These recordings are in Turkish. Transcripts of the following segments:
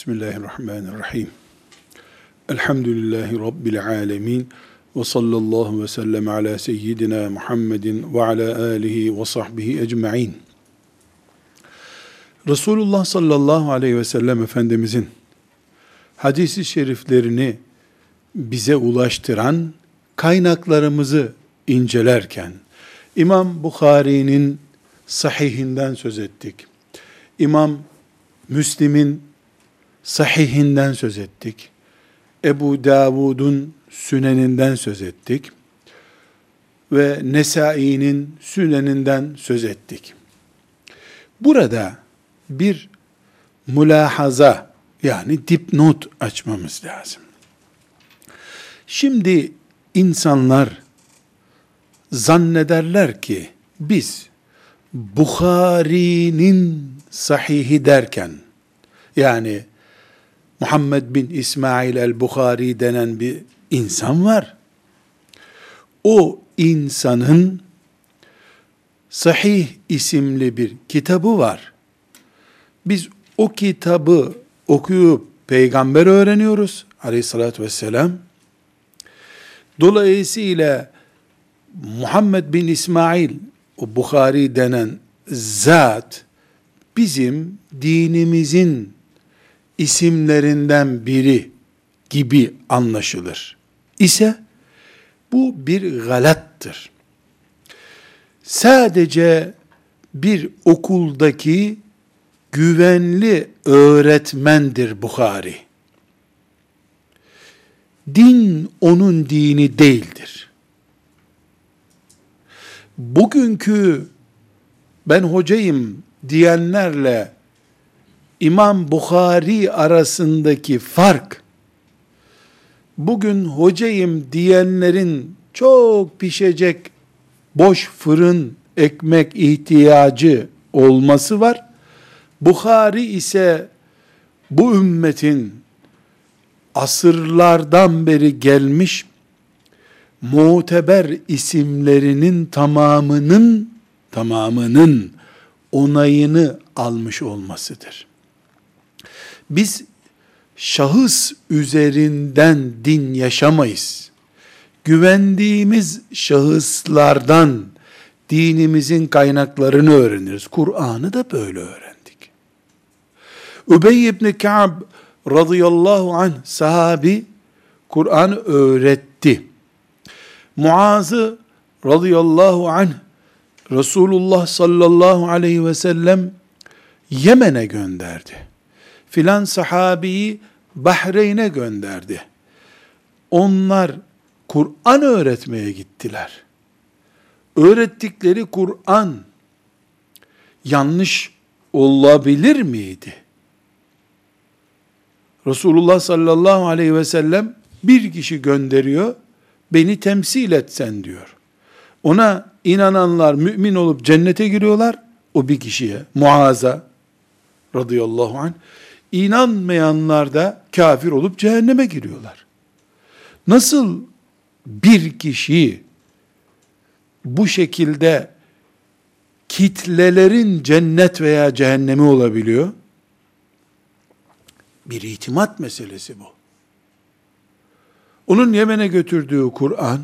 Bismillahirrahmanirrahim. Elhamdülillahi Rabbil alemin. Ve sallallahu ve sellem ala seyyidina Muhammedin ve ala alihi ve sahbihi ecma'in. Resulullah sallallahu aleyhi ve sellem Efendimizin hadisi şeriflerini bize ulaştıran kaynaklarımızı incelerken, İmam Bukhari'nin sahihinden söz ettik. İmam Müslim'in sahihinden söz ettik. Ebu Davud'un süneninden söz ettik. Ve Nesai'nin süneninden söz ettik. Burada bir mülahaza yani dipnot açmamız lazım. Şimdi insanlar zannederler ki biz Bukhari'nin sahihi derken yani Muhammed bin İsmail el-Bukhari denen bir insan var. O insanın Sahih isimli bir kitabı var. Biz o kitabı okuyup peygamber öğreniyoruz aleyhissalatü vesselam. Dolayısıyla Muhammed bin İsmail o Bukhari denen zat bizim dinimizin isimlerinden biri gibi anlaşılır. İse bu bir galattır. Sadece bir okuldaki güvenli öğretmendir Bukhari. Din onun dini değildir. Bugünkü ben hocayım diyenlerle İmam Bukhari arasındaki fark, bugün hocayım diyenlerin çok pişecek boş fırın ekmek ihtiyacı olması var. Bukhari ise bu ümmetin asırlardan beri gelmiş muteber isimlerinin tamamının tamamının onayını almış olmasıdır. Biz şahıs üzerinden din yaşamayız. Güvendiğimiz şahıslardan dinimizin kaynaklarını öğreniriz. Kur'an'ı da böyle öğrendik. Übey ibn Ka'b radıyallahu anh sahabi Kur'an öğretti. Muaz'ı radıyallahu anh Resulullah sallallahu aleyhi ve sellem Yemen'e gönderdi filan sahabeyi Bahreyn'e gönderdi. Onlar Kur'an öğretmeye gittiler. Öğrettikleri Kur'an yanlış olabilir miydi? Resulullah sallallahu aleyhi ve sellem bir kişi gönderiyor, beni temsil etsen diyor. Ona inananlar mümin olup cennete giriyorlar, o bir kişiye, Muaz'a radıyallahu anh, İnanmayanlar da kafir olup cehenneme giriyorlar. Nasıl bir kişi bu şekilde kitlelerin cennet veya cehennemi olabiliyor? Bir itimat meselesi bu. Onun Yemen'e götürdüğü Kur'an,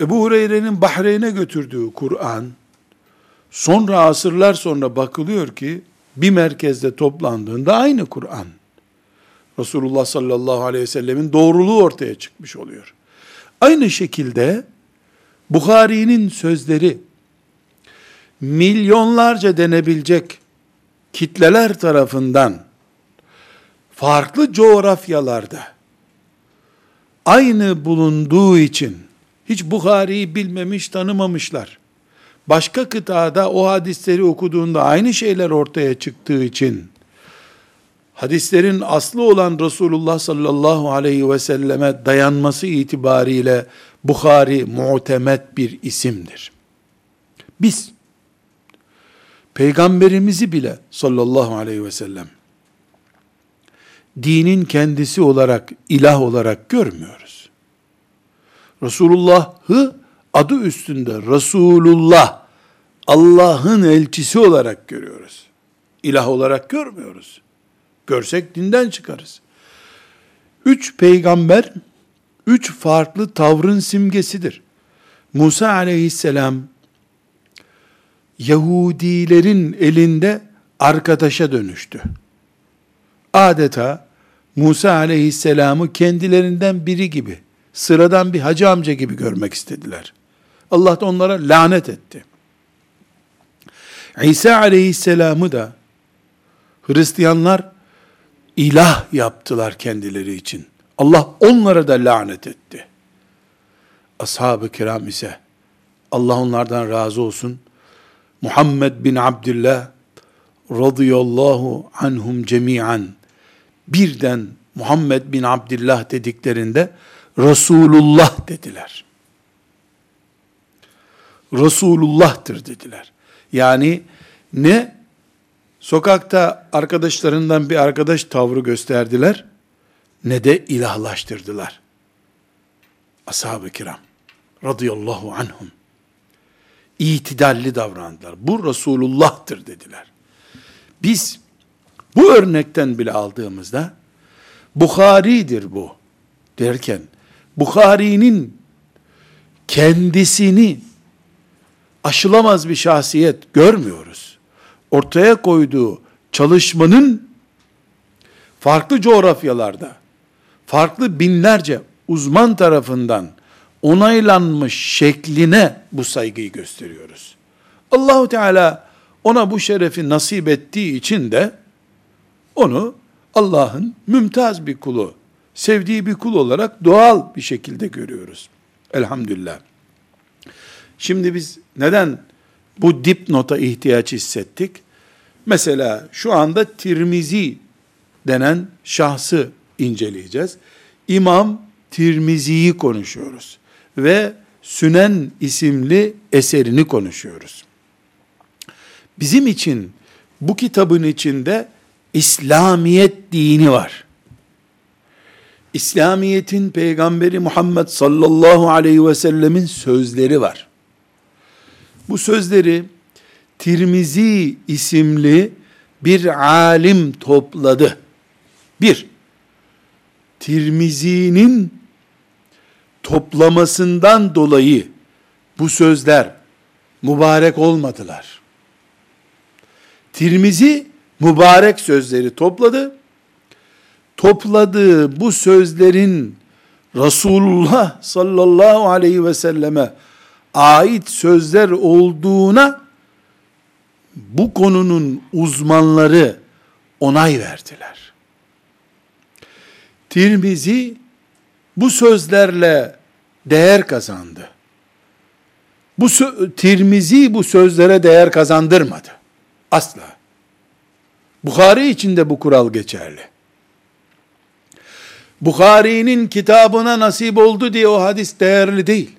Ebu Hureyre'nin Bahreyn'e götürdüğü Kur'an, sonra asırlar sonra bakılıyor ki, bir merkezde toplandığında aynı Kur'an. Resulullah sallallahu aleyhi ve sellemin doğruluğu ortaya çıkmış oluyor. Aynı şekilde Bukhari'nin sözleri milyonlarca denebilecek kitleler tarafından farklı coğrafyalarda aynı bulunduğu için hiç Bukhari'yi bilmemiş, tanımamışlar başka kıtada o hadisleri okuduğunda aynı şeyler ortaya çıktığı için hadislerin aslı olan Resulullah sallallahu aleyhi ve selleme dayanması itibariyle Bukhari muhtemet bir isimdir. Biz peygamberimizi bile sallallahu aleyhi ve sellem dinin kendisi olarak, ilah olarak görmüyoruz. Resulullah'ı adı üstünde Resulullah Allah'ın elçisi olarak görüyoruz. İlah olarak görmüyoruz. Görsek dinden çıkarız. Üç peygamber, üç farklı tavrın simgesidir. Musa aleyhisselam, Yahudilerin elinde arkadaşa dönüştü. Adeta Musa aleyhisselamı kendilerinden biri gibi, sıradan bir hacı amca gibi görmek istediler. Allah da onlara lanet etti. İsa aleyhisselamı da Hristiyanlar ilah yaptılar kendileri için. Allah onlara da lanet etti. Ashab-ı kiram ise Allah onlardan razı olsun. Muhammed bin Abdullah radıyallahu anhum cemiyan birden Muhammed bin Abdullah dediklerinde Resulullah dediler. Resulullah'tır dediler. Yani ne sokakta arkadaşlarından bir arkadaş tavrı gösterdiler ne de ilahlaştırdılar. Ashab-ı kiram radıyallahu anhum itidalli davrandılar. Bu Resulullah'tır dediler. Biz bu örnekten bile aldığımızda Bukhari'dir bu derken Bukhari'nin kendisini aşılamaz bir şahsiyet görmüyoruz. Ortaya koyduğu çalışmanın farklı coğrafyalarda, farklı binlerce uzman tarafından onaylanmış şekline bu saygıyı gösteriyoruz. Allahu Teala ona bu şerefi nasip ettiği için de onu Allah'ın mümtaz bir kulu, sevdiği bir kul olarak doğal bir şekilde görüyoruz. Elhamdülillah. Şimdi biz neden bu dipnota ihtiyaç hissettik? Mesela şu anda Tirmizi denen şahsı inceleyeceğiz. İmam Tirmizi'yi konuşuyoruz ve Sünen isimli eserini konuşuyoruz. Bizim için bu kitabın içinde İslamiyet dini var. İslamiyet'in peygamberi Muhammed sallallahu aleyhi ve sellemin sözleri var. Bu sözleri Tirmizi isimli bir alim topladı. Bir, Tirmizi'nin toplamasından dolayı bu sözler mübarek olmadılar. Tirmizi mübarek sözleri topladı. Topladığı bu sözlerin Resulullah sallallahu aleyhi ve selleme ait sözler olduğuna bu konunun uzmanları onay verdiler. Tirmizi bu sözlerle değer kazandı. Bu Tirmizi bu sözlere değer kazandırmadı. Asla. Bukhari için de bu kural geçerli. Bukhari'nin kitabına nasip oldu diye o hadis değerli değil.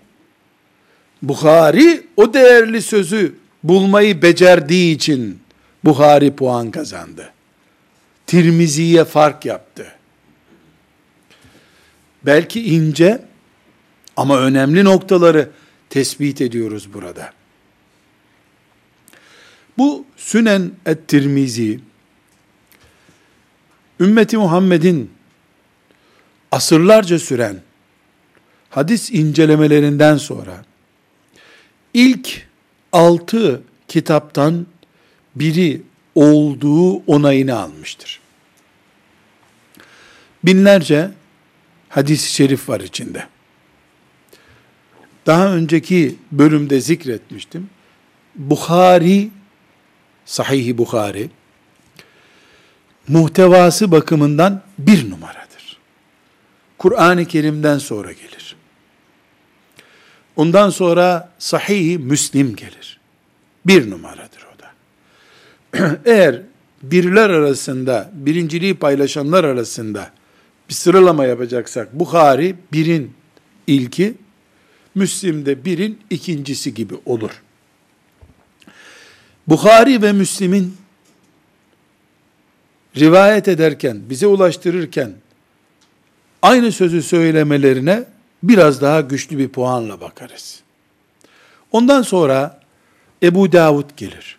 Bukhari o değerli sözü bulmayı becerdiği için Bukhari puan kazandı. Tirmizi'ye fark yaptı. Belki ince ama önemli noktaları tespit ediyoruz burada. Bu Sünen et-Tirmizi ümmeti Muhammed'in asırlarca süren hadis incelemelerinden sonra ilk altı kitaptan biri olduğu onayını almıştır. Binlerce hadis-i şerif var içinde. Daha önceki bölümde zikretmiştim. Bukhari, Sahih-i Bukhari, muhtevası bakımından bir numaradır. Kur'an-ı Kerim'den sonra gelir. Ondan sonra Sahih-i Müslim gelir. Bir numaradır o da. Eğer birler arasında, birinciliği paylaşanlar arasında bir sıralama yapacaksak, Bukhari birin ilki, Müslim'de birin ikincisi gibi olur. Bukhari ve Müslim'in rivayet ederken, bize ulaştırırken aynı sözü söylemelerine biraz daha güçlü bir puanla bakarız. Ondan sonra Ebu Davud gelir.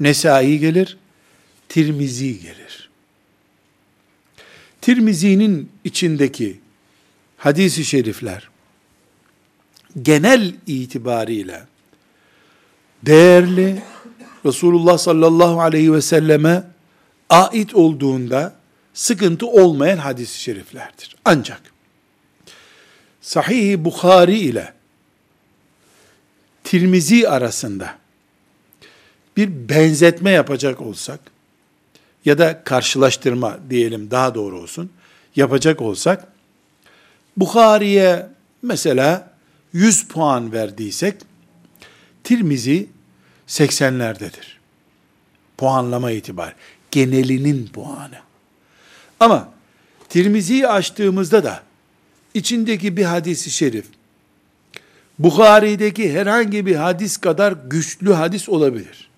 Nesai gelir. Tirmizi gelir. Tirmizi'nin içindeki hadisi şerifler genel itibariyle değerli Resulullah sallallahu aleyhi ve selleme ait olduğunda sıkıntı olmayan hadis-i şeriflerdir. Ancak Sahih-i Bukhari ile Tirmizi arasında bir benzetme yapacak olsak ya da karşılaştırma diyelim daha doğru olsun yapacak olsak Bukhari'ye mesela 100 puan verdiysek Tirmizi 80'lerdedir. Puanlama itibar. Genelinin puanı. Ama Tirmizi'yi açtığımızda da içindeki bir hadisi şerif Bukhari'deki herhangi bir hadis kadar güçlü hadis olabilir.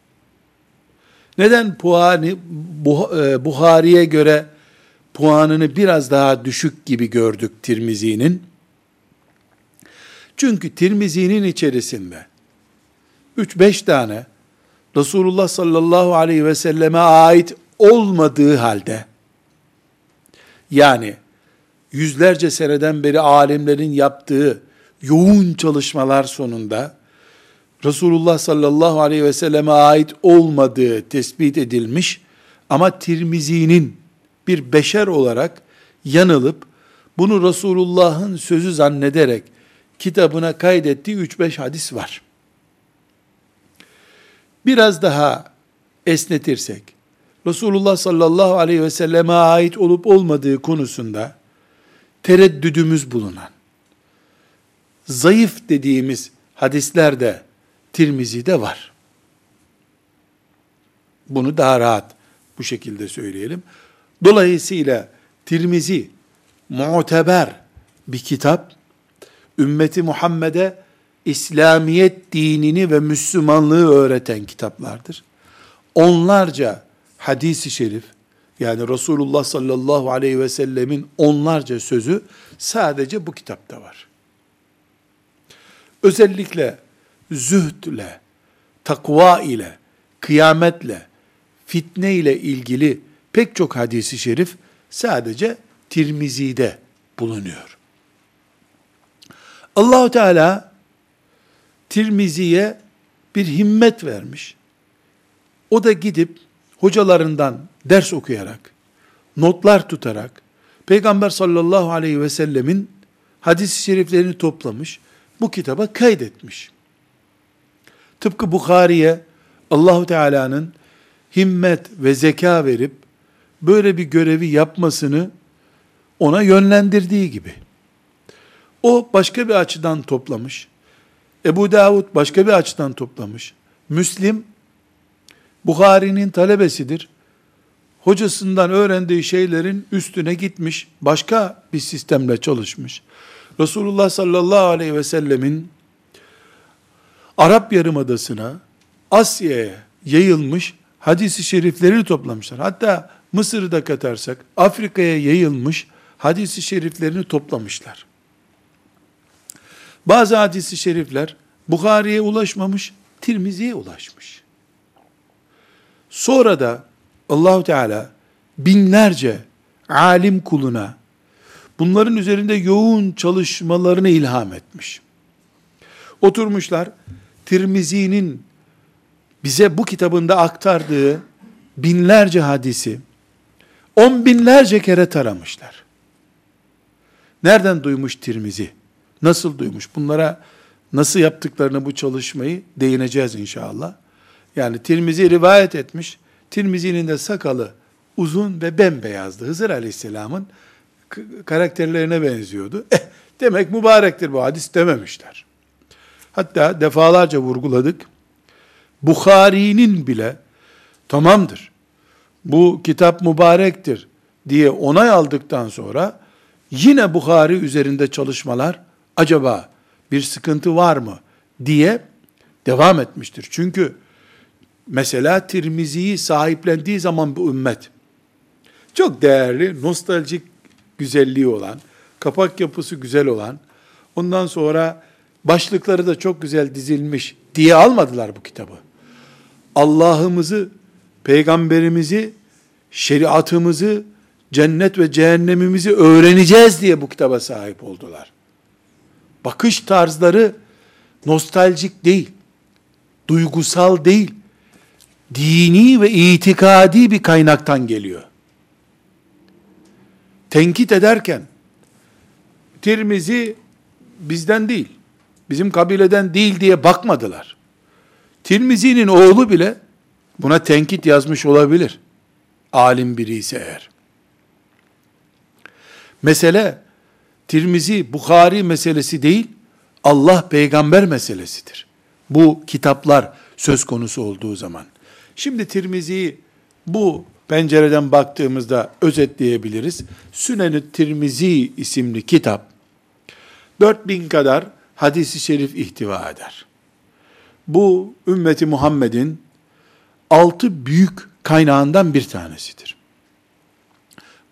Neden puanı e, Buhari'ye göre puanını biraz daha düşük gibi gördük Tirmizi'nin? Çünkü Tirmizi'nin içerisinde 3-5 tane Resulullah sallallahu aleyhi ve selleme ait olmadığı halde yani yüzlerce seneden beri alimlerin yaptığı yoğun çalışmalar sonunda Resulullah sallallahu aleyhi ve selleme ait olmadığı tespit edilmiş ama Tirmizi'nin bir beşer olarak yanılıp bunu Resulullah'ın sözü zannederek kitabına kaydettiği 3-5 hadis var. Biraz daha esnetirsek, Resulullah sallallahu aleyhi ve selleme ait olup olmadığı konusunda tereddüdümüz bulunan, zayıf dediğimiz hadisler de var. Bunu daha rahat bu şekilde söyleyelim. Dolayısıyla Tirmizi muteber bir kitap, ümmeti Muhammed'e İslamiyet dinini ve Müslümanlığı öğreten kitaplardır. Onlarca hadisi şerif, yani Resulullah sallallahu aleyhi ve sellemin onlarca sözü sadece bu kitapta var. Özellikle zühdle, takva ile, kıyametle, fitne ile ilgili pek çok hadisi şerif sadece Tirmizi'de bulunuyor. Allahu Teala Tirmizi'ye bir himmet vermiş. O da gidip hocalarından ders okuyarak, notlar tutarak, Peygamber sallallahu aleyhi ve sellemin hadis-i şeriflerini toplamış, bu kitaba kaydetmiş. Tıpkı Bukhari'ye Allahu Teala'nın himmet ve zeka verip böyle bir görevi yapmasını ona yönlendirdiği gibi. O başka bir açıdan toplamış. Ebu Davud başka bir açıdan toplamış. Müslim, Bukhari'nin talebesidir. Hocasından öğrendiği şeylerin üstüne gitmiş, başka bir sistemle çalışmış. Resulullah sallallahu aleyhi ve sellemin Arap Yarımadası'na, Asya'ya yayılmış hadisi şerifleri toplamışlar. Hatta Mısır'ı da katarsak Afrika'ya yayılmış hadisi şeriflerini toplamışlar. Bazı hadisi şerifler Bukhari'ye ulaşmamış, Tirmizi'ye ulaşmış. Sonra da Allahu Teala binlerce alim kuluna bunların üzerinde yoğun çalışmalarını ilham etmiş. Oturmuşlar Tirmizi'nin bize bu kitabında aktardığı binlerce hadisi on binlerce kere taramışlar. Nereden duymuş Tirmizi? Nasıl duymuş? Bunlara nasıl yaptıklarını bu çalışmayı değineceğiz inşallah. Yani Tirmizi rivayet etmiş. Tirmizi'nin de sakalı uzun ve bembeyazdı. Hızır Aleyhisselam'ın karakterlerine benziyordu. Eh, demek mübarektir bu hadis dememişler. Hatta defalarca vurguladık. Bukhari'nin bile tamamdır. Bu kitap mübarektir diye onay aldıktan sonra yine Bukhari üzerinde çalışmalar acaba bir sıkıntı var mı diye devam etmiştir. Çünkü mesela Tirmizi'yi sahiplendiği zaman bu ümmet çok değerli, nostaljik güzelliği olan, kapak yapısı güzel olan, ondan sonra başlıkları da çok güzel dizilmiş diye almadılar bu kitabı. Allah'ımızı, peygamberimizi, şeriatımızı cennet ve cehennemimizi öğreneceğiz diye bu kitaba sahip oldular. Bakış tarzları nostaljik değil, duygusal değil, dini ve itikadi bir kaynaktan geliyor. Tenkit ederken, Tirmizi bizden değil, bizim kabileden değil diye bakmadılar. Tirmizi'nin oğlu bile buna tenkit yazmış olabilir. Alim biri ise eğer. Mesele Tirmizi, Bukhari meselesi değil, Allah peygamber meselesidir. Bu kitaplar söz konusu olduğu zaman. Şimdi Tirmizi'yi bu pencereden baktığımızda özetleyebiliriz. Sünen-i Tirmizi isimli kitap 4000 kadar hadisi şerif ihtiva eder. Bu ümmeti Muhammed'in altı büyük kaynağından bir tanesidir.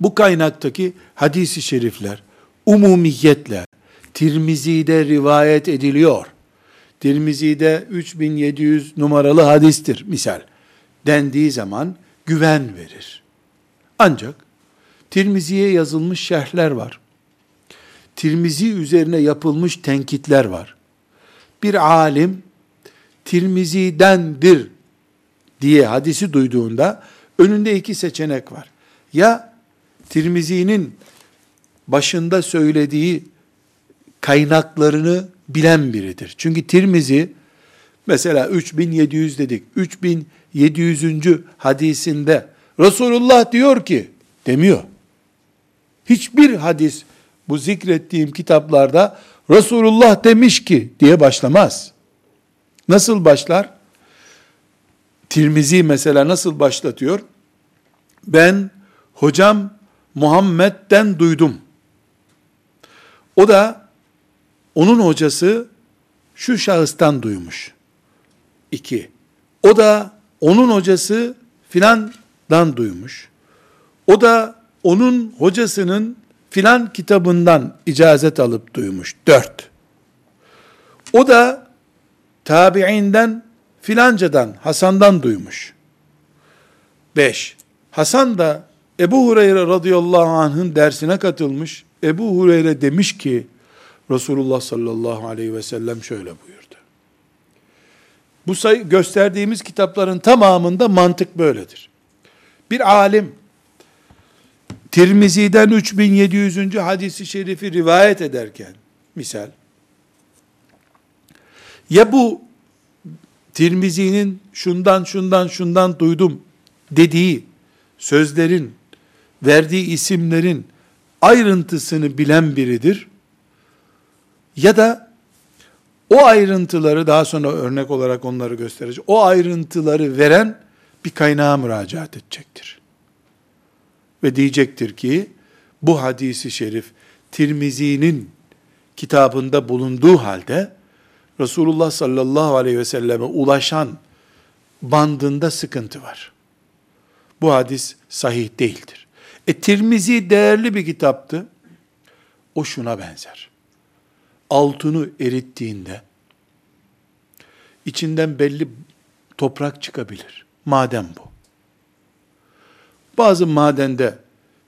Bu kaynaktaki hadisi şerifler umumiyetle Tirmizi'de rivayet ediliyor. Tirmizi'de 3700 numaralı hadistir misal dendiği zaman güven verir. Ancak Tirmizi'ye yazılmış şerhler var. Tirmizi üzerine yapılmış tenkitler var. Bir alim Tirmizi'dendir diye hadisi duyduğunda önünde iki seçenek var. Ya Tirmizi'nin başında söylediği kaynaklarını bilen biridir. Çünkü Tirmizi mesela 3700 dedik. 3700. hadisinde Resulullah diyor ki demiyor. Hiçbir hadis bu zikrettiğim kitaplarda Resulullah demiş ki diye başlamaz. Nasıl başlar? Tirmizi mesela nasıl başlatıyor? Ben hocam Muhammed'den duydum. O da onun hocası şu şahıstan duymuş. İki. O da onun hocası filandan duymuş. O da onun hocasının filan kitabından icazet alıp duymuş. Dört. O da tabi'inden filancadan, Hasan'dan duymuş. Beş. Hasan da Ebu Hureyre radıyallahu anh'ın dersine katılmış. Ebu Hureyre demiş ki, Resulullah sallallahu aleyhi ve sellem şöyle buyurdu. Bu sayı gösterdiğimiz kitapların tamamında mantık böyledir. Bir alim Tirmizi'den 3700. hadisi şerifi rivayet ederken misal ya bu Tirmizi'nin şundan şundan şundan duydum dediği sözlerin verdiği isimlerin ayrıntısını bilen biridir. Ya da o ayrıntıları daha sonra örnek olarak onları gösterecek. O ayrıntıları veren bir kaynağa müracaat edecektir. Ve diyecektir ki bu hadisi şerif Tirmizi'nin kitabında bulunduğu halde Resulullah sallallahu aleyhi ve selleme ulaşan bandında sıkıntı var. Bu hadis sahih değildir. E Tirmizi değerli bir kitaptı. O şuna benzer. Altını erittiğinde içinden belli toprak çıkabilir. Maden bu. Bazı madende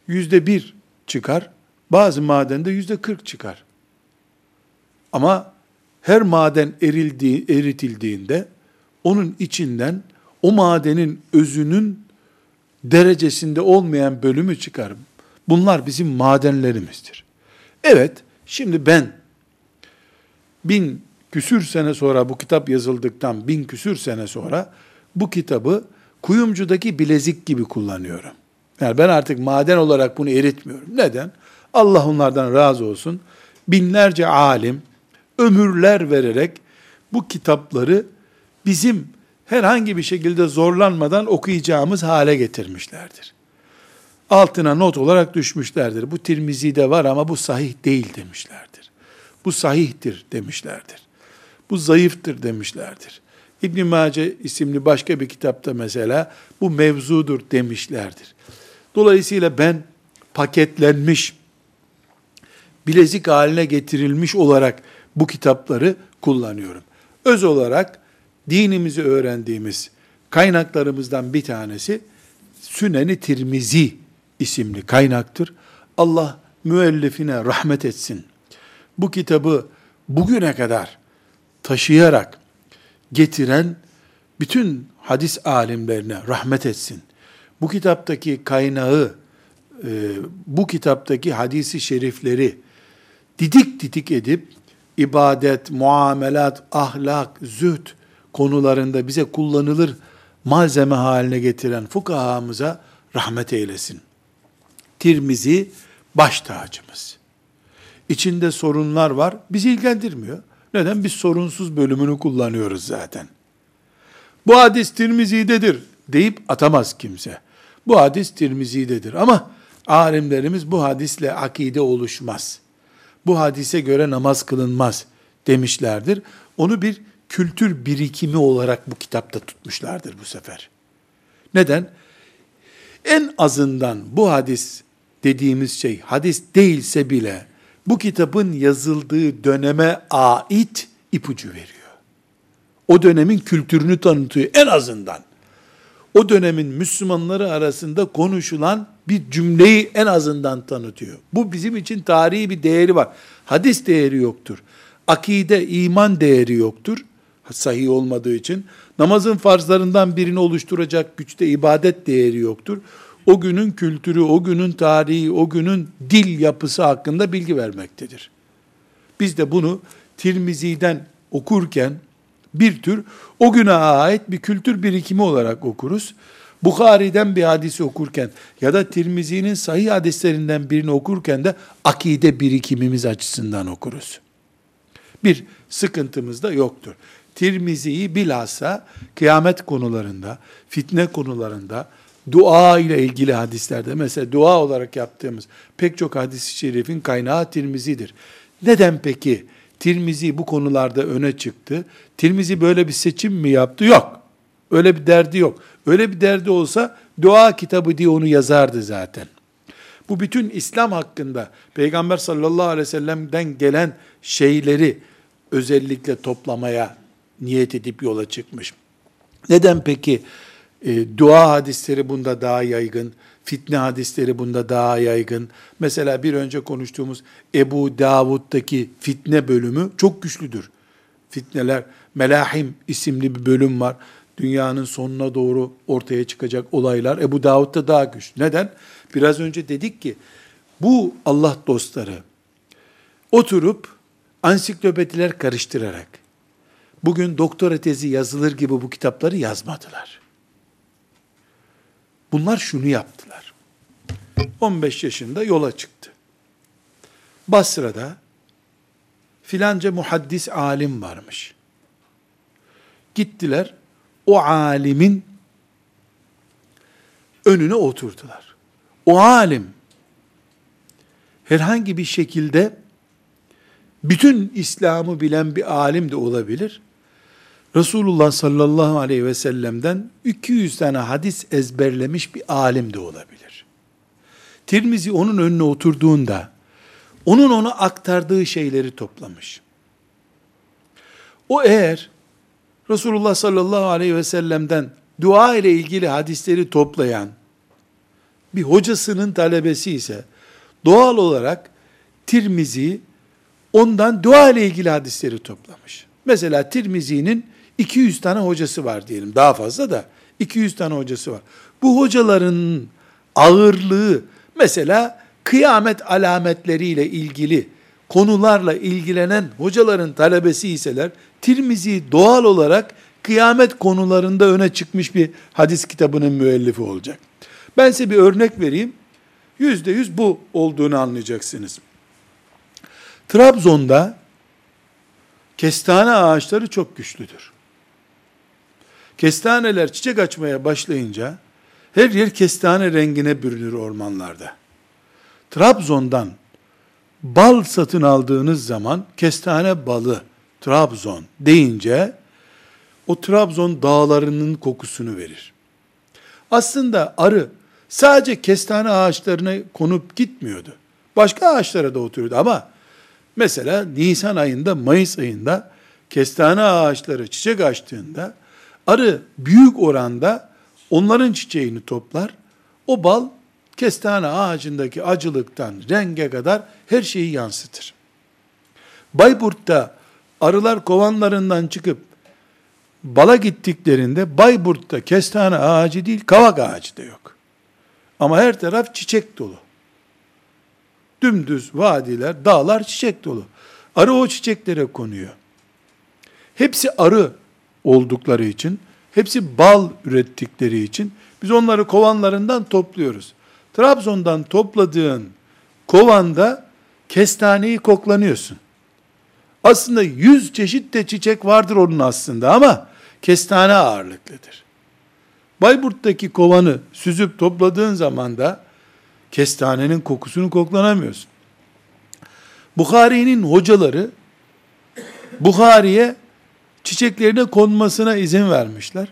yüzde bir çıkar, bazı madende yüzde kırk çıkar. Ama her maden erildiği, eritildiğinde onun içinden o madenin özünün derecesinde olmayan bölümü çıkar. Bunlar bizim madenlerimizdir. Evet, şimdi ben bin küsür sene sonra bu kitap yazıldıktan bin küsür sene sonra bu kitabı kuyumcudaki bilezik gibi kullanıyorum. Yani ben artık maden olarak bunu eritmiyorum. Neden? Allah onlardan razı olsun. Binlerce alim ömürler vererek bu kitapları bizim herhangi bir şekilde zorlanmadan okuyacağımız hale getirmişlerdir. Altına not olarak düşmüşlerdir. Bu Tirmizi'de var ama bu sahih değil demişlerdir. Bu sahihtir demişlerdir. Bu zayıftır demişlerdir. İbn Mace isimli başka bir kitapta mesela bu mevzudur demişlerdir. Dolayısıyla ben paketlenmiş, bilezik haline getirilmiş olarak bu kitapları kullanıyorum. Öz olarak dinimizi öğrendiğimiz kaynaklarımızdan bir tanesi Süneni Tirmizi isimli kaynaktır. Allah müellifine rahmet etsin. Bu kitabı bugüne kadar taşıyarak getiren bütün hadis alimlerine rahmet etsin. Bu kitaptaki kaynağı, e, bu kitaptaki hadisi şerifleri didik didik edip ibadet, muamelat, ahlak, zühd konularında bize kullanılır malzeme haline getiren fukahamıza rahmet eylesin. Tirmizi baş tacımız. İçinde sorunlar var, bizi ilgilendirmiyor. Neden? Biz sorunsuz bölümünü kullanıyoruz zaten. Bu hadis Tirmizi'dedir deyip atamaz kimse. Bu hadis Tirmizi'dedir ama alimlerimiz bu hadisle akide oluşmaz. Bu hadise göre namaz kılınmaz demişlerdir. Onu bir kültür birikimi olarak bu kitapta tutmuşlardır bu sefer. Neden? En azından bu hadis dediğimiz şey hadis değilse bile bu kitabın yazıldığı döneme ait ipucu veriyor. O dönemin kültürünü tanıtıyor en azından. O dönemin Müslümanları arasında konuşulan bir cümleyi en azından tanıtıyor. Bu bizim için tarihi bir değeri var. Hadis değeri yoktur. Akide, iman değeri yoktur. Sahih olmadığı için. Namazın farzlarından birini oluşturacak güçte ibadet değeri yoktur o günün kültürü, o günün tarihi, o günün dil yapısı hakkında bilgi vermektedir. Biz de bunu Tirmizi'den okurken bir tür o güne ait bir kültür birikimi olarak okuruz. Bukhari'den bir hadisi okurken ya da Tirmizi'nin sahih hadislerinden birini okurken de akide birikimimiz açısından okuruz. Bir sıkıntımız da yoktur. Tirmizi'yi bilhassa kıyamet konularında, fitne konularında, dua ile ilgili hadislerde mesela dua olarak yaptığımız pek çok hadis-i şerifin kaynağı Tirmizi'dir. Neden peki Tirmizi bu konularda öne çıktı? Tirmizi böyle bir seçim mi yaptı? Yok. Öyle bir derdi yok. Öyle bir derdi olsa dua kitabı diye onu yazardı zaten. Bu bütün İslam hakkında Peygamber sallallahu aleyhi ve sellem'den gelen şeyleri özellikle toplamaya niyet edip yola çıkmış. Neden peki e, dua hadisleri bunda daha yaygın, fitne hadisleri bunda daha yaygın. Mesela bir önce konuştuğumuz Ebu Davud'daki fitne bölümü çok güçlüdür. Fitneler, Melahim isimli bir bölüm var. Dünyanın sonuna doğru ortaya çıkacak olaylar Ebu Davud'da daha güçlü. Neden? Biraz önce dedik ki bu Allah dostları oturup ansiklopediler karıştırarak bugün doktora tezi yazılır gibi bu kitapları yazmadılar. Bunlar şunu yaptılar. 15 yaşında yola çıktı. Basra'da filanca muhaddis alim varmış. Gittiler o alimin önüne oturdular. O alim herhangi bir şekilde bütün İslam'ı bilen bir alim de olabilir. Resulullah sallallahu aleyhi ve sellem'den 200 tane hadis ezberlemiş bir alim de olabilir. Tirmizi onun önüne oturduğunda, onun ona aktardığı şeyleri toplamış. O eğer Resulullah sallallahu aleyhi ve sellem'den dua ile ilgili hadisleri toplayan bir hocasının talebesi ise doğal olarak Tirmizi ondan dua ile ilgili hadisleri toplamış. Mesela Tirmizi'nin 200 tane hocası var diyelim. Daha fazla da 200 tane hocası var. Bu hocaların ağırlığı mesela kıyamet alametleriyle ilgili konularla ilgilenen hocaların talebesi iseler Tirmizi doğal olarak kıyamet konularında öne çıkmış bir hadis kitabının müellifi olacak. Ben size bir örnek vereyim. Yüzde yüz bu olduğunu anlayacaksınız. Trabzon'da kestane ağaçları çok güçlüdür. Kestaneler çiçek açmaya başlayınca her yer kestane rengine bürünür ormanlarda. Trabzon'dan bal satın aldığınız zaman kestane balı Trabzon deyince o Trabzon dağlarının kokusunu verir. Aslında arı sadece kestane ağaçlarına konup gitmiyordu. Başka ağaçlara da oturuyordu ama mesela Nisan ayında, Mayıs ayında kestane ağaçları çiçek açtığında Arı büyük oranda onların çiçeğini toplar. O bal kestane ağacındaki acılıktan renge kadar her şeyi yansıtır. Bayburt'ta arılar kovanlarından çıkıp bala gittiklerinde Bayburt'ta kestane ağacı değil kavak ağacı da yok. Ama her taraf çiçek dolu. Dümdüz vadiler, dağlar çiçek dolu. Arı o çiçeklere konuyor. Hepsi arı oldukları için, hepsi bal ürettikleri için biz onları kovanlarından topluyoruz. Trabzon'dan topladığın kovanda kestaneyi koklanıyorsun. Aslında yüz çeşit de çiçek vardır onun aslında ama kestane ağırlıklıdır. Bayburt'taki kovanı süzüp topladığın zaman da kestanenin kokusunu koklanamıyorsun. Bukhari'nin hocaları Bukhari'ye çiçeklerine konmasına izin vermişler.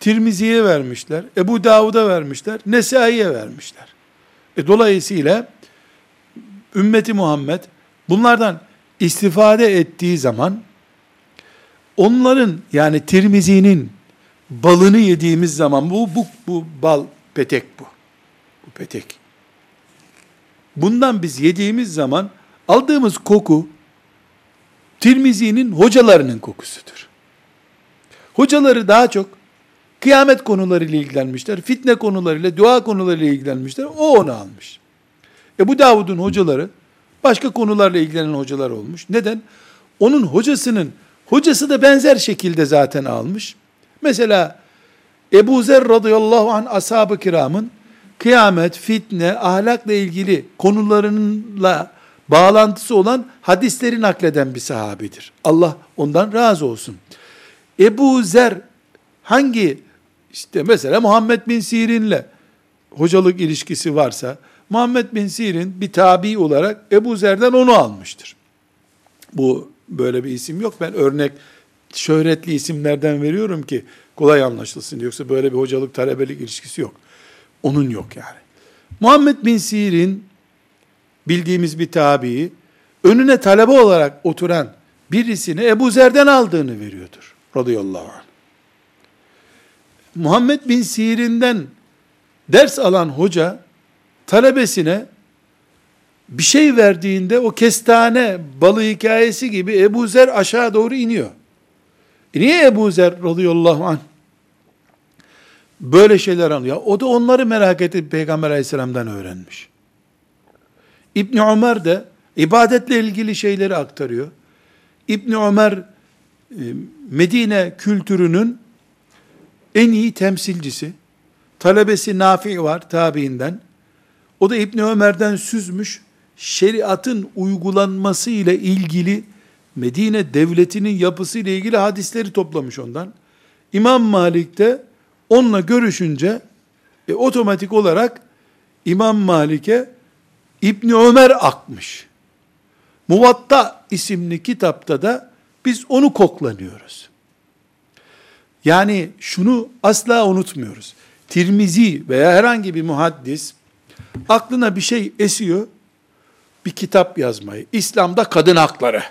Tirmizi'ye vermişler. Ebu Davud'a vermişler. Nesai'ye vermişler. E dolayısıyla ümmeti Muhammed bunlardan istifade ettiği zaman onların yani Tirmizi'nin balını yediğimiz zaman bu bu bu bal petek bu. Bu petek. Bundan biz yediğimiz zaman aldığımız koku Tirmizi'nin hocalarının kokusudur. Hocaları daha çok kıyamet konularıyla ilgilenmişler, fitne konularıyla, dua konularıyla ilgilenmişler. O onu almış. E bu Davud'un hocaları başka konularla ilgilenen hocalar olmuş. Neden? Onun hocasının hocası da benzer şekilde zaten almış. Mesela Ebu Zer radıyallahu anh ashab-ı kiramın kıyamet, fitne, ahlakla ilgili konularınla bağlantısı olan hadisleri nakleden bir sahabidir. Allah ondan razı olsun. Ebu Zer hangi işte mesela Muhammed bin Sirin'le hocalık ilişkisi varsa Muhammed bin Sirin bir tabi olarak Ebu Zer'den onu almıştır. Bu böyle bir isim yok. Ben örnek şöhretli isimlerden veriyorum ki kolay anlaşılsın. Yoksa böyle bir hocalık talebelik ilişkisi yok. Onun yok yani. Muhammed bin Sirin bildiğimiz bir tabii önüne talebe olarak oturan birisini Ebu Zer'den aldığını veriyordur. Radıyallahu anh. Muhammed bin Sirin'den ders alan hoca talebesine bir şey verdiğinde o kestane balı hikayesi gibi Ebu Zer aşağı doğru iniyor. E niye Ebu Zer radıyallahu anh böyle şeyler anlıyor? O da onları merak edip Peygamber aleyhisselamdan öğrenmiş. İbn Ömer de ibadetle ilgili şeyleri aktarıyor. İbn Ömer e, Medine kültürünün en iyi temsilcisi. Talebesi Nafi var tabiinden. O da İbn Ömer'den süzmüş. Şeriatın uygulanması ile ilgili Medine devletinin yapısı ile ilgili hadisleri toplamış ondan. İmam Malik de onunla görüşünce e, otomatik olarak İmam Malik'e İbni Ömer akmış. Muvatta isimli kitapta da biz onu koklanıyoruz. Yani şunu asla unutmuyoruz. Tirmizi veya herhangi bir muhaddis aklına bir şey esiyor, bir kitap yazmayı, İslam'da kadın hakları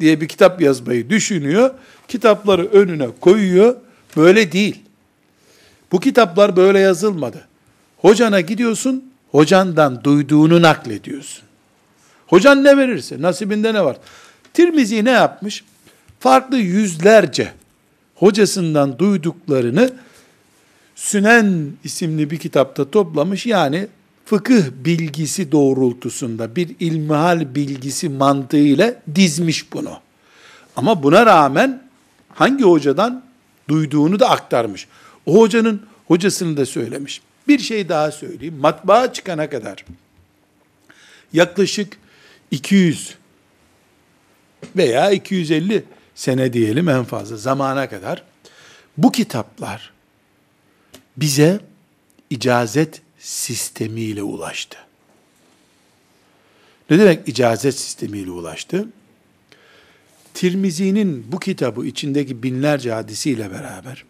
diye bir kitap yazmayı düşünüyor, kitapları önüne koyuyor, böyle değil. Bu kitaplar böyle yazılmadı. Hocana gidiyorsun, hocandan duyduğunu naklediyorsun. Hocan ne verirse, nasibinde ne var? Tirmizi ne yapmış? Farklı yüzlerce hocasından duyduklarını Sünen isimli bir kitapta toplamış. Yani fıkıh bilgisi doğrultusunda bir ilmihal bilgisi mantığıyla dizmiş bunu. Ama buna rağmen hangi hocadan duyduğunu da aktarmış. O hocanın hocasını da söylemiş. Bir şey daha söyleyeyim. Matbaa çıkana kadar yaklaşık 200 veya 250 sene diyelim en fazla zamana kadar bu kitaplar bize icazet sistemiyle ulaştı. Ne demek icazet sistemiyle ulaştı? Tirmizi'nin bu kitabı içindeki binlerce hadisiyle beraber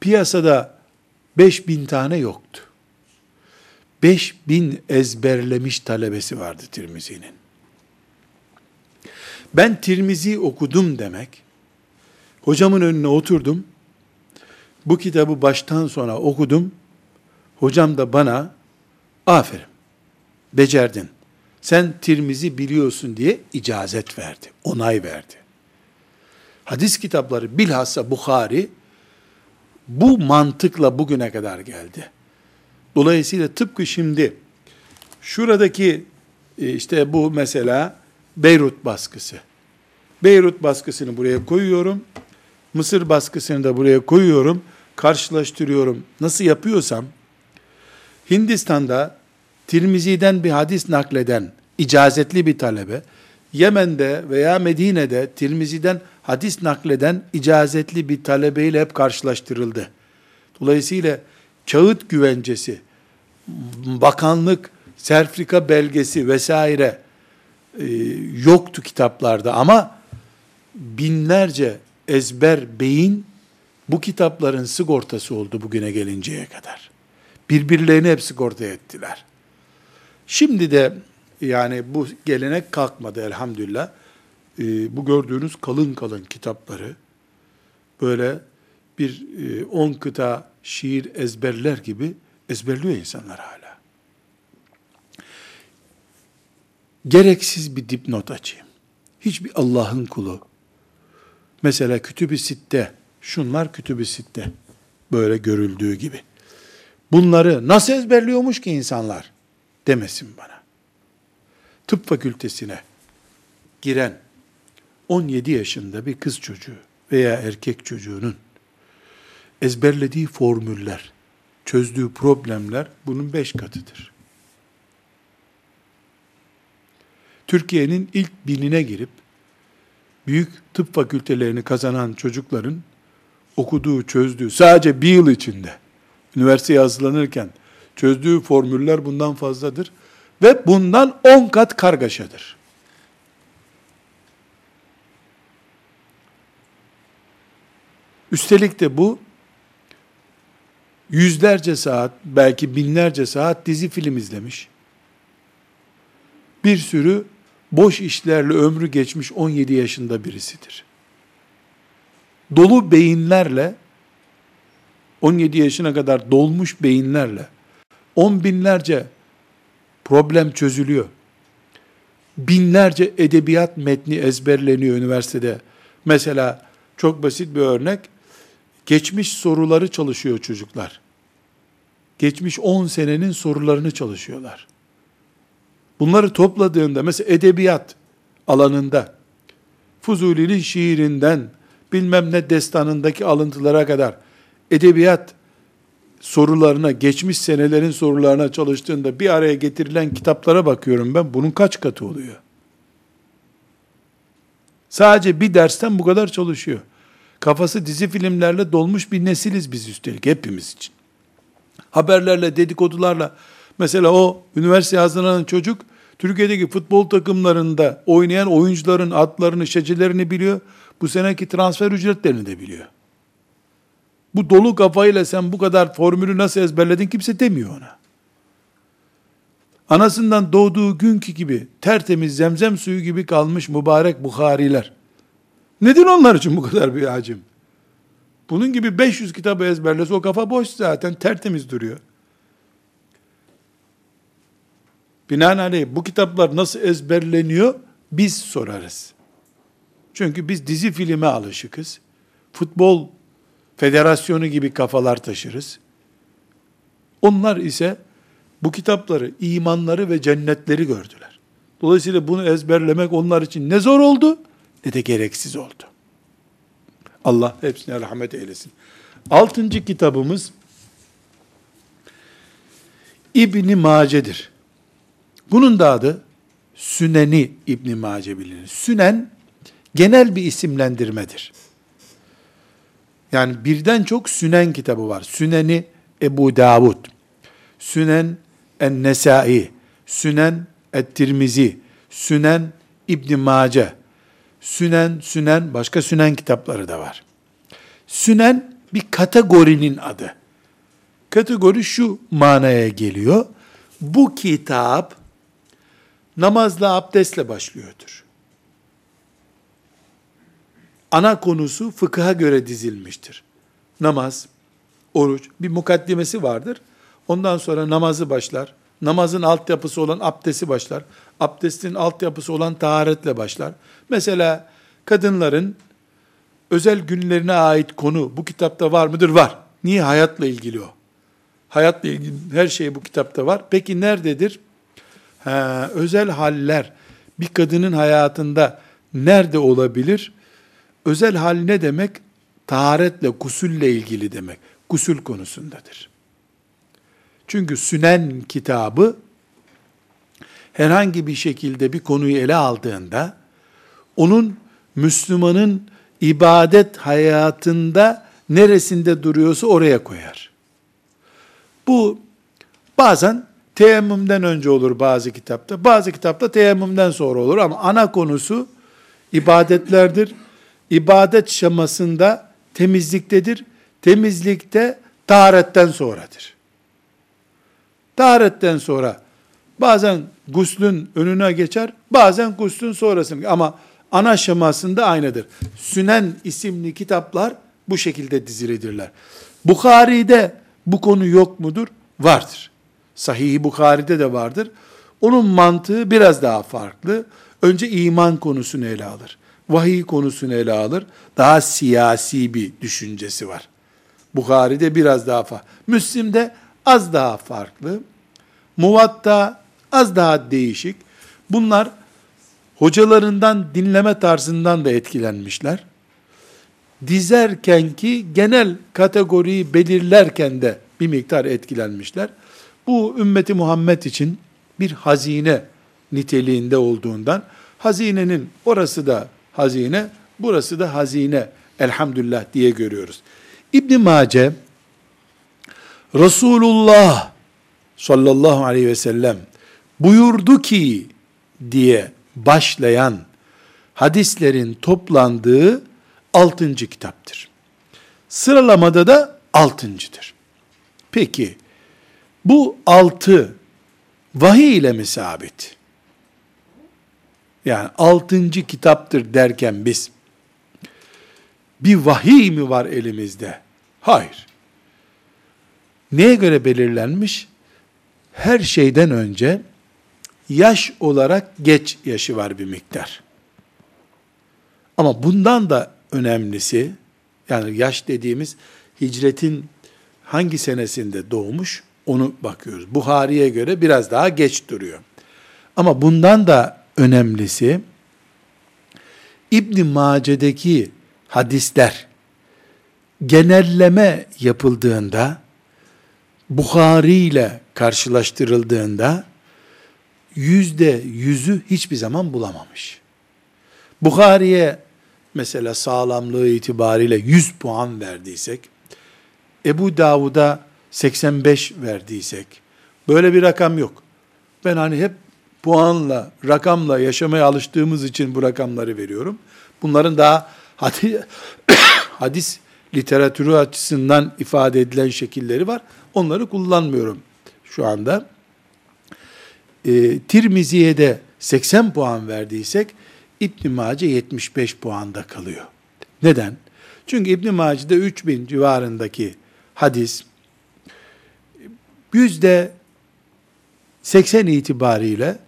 piyasada 5000 tane yoktu. 5000 ezberlemiş talebesi vardı Tirmizi'nin. Ben Tirmizi okudum demek, hocamın önüne oturdum, bu kitabı baştan sona okudum, Hocam da bana aferin, becerdin. Sen Tirmizi biliyorsun diye icazet verdi, onay verdi. Hadis kitapları bilhassa Bukhari bu mantıkla bugüne kadar geldi. Dolayısıyla tıpkı şimdi şuradaki e, işte bu mesela Beyrut baskısı. Beyrut baskısını buraya koyuyorum. Mısır baskısını da buraya koyuyorum. Karşılaştırıyorum. Nasıl yapıyorsam Hindistan'da Tirmizi'den bir hadis nakleden icazetli bir talebe, Yemen'de veya Medine'de Tirmizi'den hadis nakleden icazetli bir talebeyle hep karşılaştırıldı. Dolayısıyla kağıt güvencesi, bakanlık, serfrika belgesi vesaire e, yoktu kitaplarda ama binlerce ezber beyin bu kitapların sigortası oldu bugüne gelinceye kadar. Birbirlerini hep sigorta ettiler. Şimdi de yani bu gelenek kalkmadı elhamdülillah. Ee, bu gördüğünüz kalın kalın kitapları böyle bir e, on kıta şiir ezberler gibi ezberliyor insanlar hala. Gereksiz bir dipnot açayım. Hiçbir Allah'ın kulu, mesela kütüb-i sitte, şunlar kütüb-i sitte, böyle görüldüğü gibi. Bunları nasıl ezberliyormuş ki insanlar demesin bana. Tıp fakültesine giren 17 yaşında bir kız çocuğu veya erkek çocuğunun ezberlediği formüller, çözdüğü problemler bunun beş katıdır. Türkiye'nin ilk binine girip büyük tıp fakültelerini kazanan çocukların okuduğu, çözdüğü sadece bir yıl içinde üniversiteye hazırlanırken çözdüğü formüller bundan fazladır ve bundan on kat kargaşadır. Üstelik de bu yüzlerce saat, belki binlerce saat dizi film izlemiş. Bir sürü boş işlerle ömrü geçmiş 17 yaşında birisidir. Dolu beyinlerle 17 yaşına kadar dolmuş beyinlerle on binlerce problem çözülüyor. Binlerce edebiyat metni ezberleniyor üniversitede. Mesela çok basit bir örnek. Geçmiş soruları çalışıyor çocuklar. Geçmiş 10 senenin sorularını çalışıyorlar. Bunları topladığında mesela edebiyat alanında Fuzuli'nin şiirinden bilmem ne destanındaki alıntılara kadar edebiyat sorularına, geçmiş senelerin sorularına çalıştığında bir araya getirilen kitaplara bakıyorum ben. Bunun kaç katı oluyor? Sadece bir dersten bu kadar çalışıyor. Kafası dizi filmlerle dolmuş bir nesiliz biz üstelik hepimiz için. Haberlerle, dedikodularla. Mesela o üniversite hazırlanan çocuk Türkiye'deki futbol takımlarında oynayan oyuncuların adlarını, şecelerini biliyor. Bu seneki transfer ücretlerini de biliyor. Bu dolu kafayla sen bu kadar formülü nasıl ezberledin kimse demiyor ona. Anasından doğduğu günkü gibi tertemiz zemzem suyu gibi kalmış mübarek Bukhariler. Nedir onlar için bu kadar bir hacim? Bunun gibi 500 kitabı ezberlese o kafa boş zaten tertemiz duruyor. Binaenaleyh bu kitaplar nasıl ezberleniyor biz sorarız. Çünkü biz dizi filme alışıkız. Futbol federasyonu gibi kafalar taşırız. Onlar ise bu kitapları, imanları ve cennetleri gördüler. Dolayısıyla bunu ezberlemek onlar için ne zor oldu ne de gereksiz oldu. Allah hepsine rahmet eylesin. Altıncı kitabımız İbni Mace'dir. Bunun da adı Süneni İbni Mace bilinir. Sünen genel bir isimlendirmedir. Yani birden çok Sünen kitabı var. Süneni Ebu Davud, Sünen En-Nesai, Sünen Et-Tirmizi, Sünen İbn Mace, Sünen, Sünen, başka Sünen kitapları da var. Sünen bir kategorinin adı. Kategori şu manaya geliyor. Bu kitap namazla abdestle başlıyordur ana konusu fıkıha göre dizilmiştir. Namaz, oruç, bir mukaddimesi vardır. Ondan sonra namazı başlar. Namazın altyapısı olan abdesti başlar. Abdestin altyapısı olan taharetle başlar. Mesela kadınların özel günlerine ait konu bu kitapta var mıdır? Var. Niye? Hayatla ilgili o. Hayatla ilgili her şey bu kitapta var. Peki nerededir? Ha, özel haller bir kadının hayatında nerede olabilir? Özel hal ne demek? Taharetle, gusülle ilgili demek. Gusül konusundadır. Çünkü Sünen kitabı herhangi bir şekilde bir konuyu ele aldığında onun Müslümanın ibadet hayatında neresinde duruyorsa oraya koyar. Bu bazen teyemmümden önce olur bazı kitapta, bazı kitapta teyemmümden sonra olur ama ana konusu ibadetlerdir. İbadet şamasında temizliktedir. Temizlikte taharetten sonradır. Taharetten sonra bazen guslün önüne geçer, bazen guslün sonrasını ama ana şemasında aynıdır. Sünen isimli kitaplar bu şekilde dizilidirler. Bukhari'de bu konu yok mudur? Vardır. Sahih-i Bukhari'de de vardır. Onun mantığı biraz daha farklı. Önce iman konusunu ele alır. Vahiy konusunu ele alır. Daha siyasi bir düşüncesi var. Bukhari'de biraz daha farklı. Müslim'de az daha farklı. Muvatta az daha değişik. Bunlar hocalarından dinleme tarzından da etkilenmişler. Dizerken ki genel kategoriyi belirlerken de bir miktar etkilenmişler. Bu ümmeti Muhammed için bir hazine niteliğinde olduğundan hazinenin orası da hazine, burası da hazine elhamdülillah diye görüyoruz. İbn Mace Resulullah sallallahu aleyhi ve sellem buyurdu ki diye başlayan hadislerin toplandığı altıncı kitaptır. Sıralamada da altıncıdır. Peki bu altı vahiy ile mi sabit? Yani altıncı kitaptır derken biz bir vahiy mi var elimizde? Hayır. Neye göre belirlenmiş? Her şeyden önce yaş olarak geç yaşı var bir miktar. Ama bundan da önemlisi, yani yaş dediğimiz hicretin hangi senesinde doğmuş onu bakıyoruz. Buhari'ye göre biraz daha geç duruyor. Ama bundan da önemlisi İbn Mace'deki hadisler genelleme yapıldığında Bukhari ile karşılaştırıldığında yüzde yüzü hiçbir zaman bulamamış. Bukhari'ye mesela sağlamlığı itibariyle 100 puan verdiysek, Ebu Davud'a 85 verdiysek, böyle bir rakam yok. Ben hani hep puanla, rakamla yaşamaya alıştığımız için bu rakamları veriyorum. Bunların daha hadis, hadis literatürü açısından ifade edilen şekilleri var. Onları kullanmıyorum şu anda. E, Tirmizi'ye de 80 puan verdiysek İbn Mace 75 puanda kalıyor. Neden? Çünkü İbn Mace'de 3000 civarındaki hadis yüzde 80 itibariyle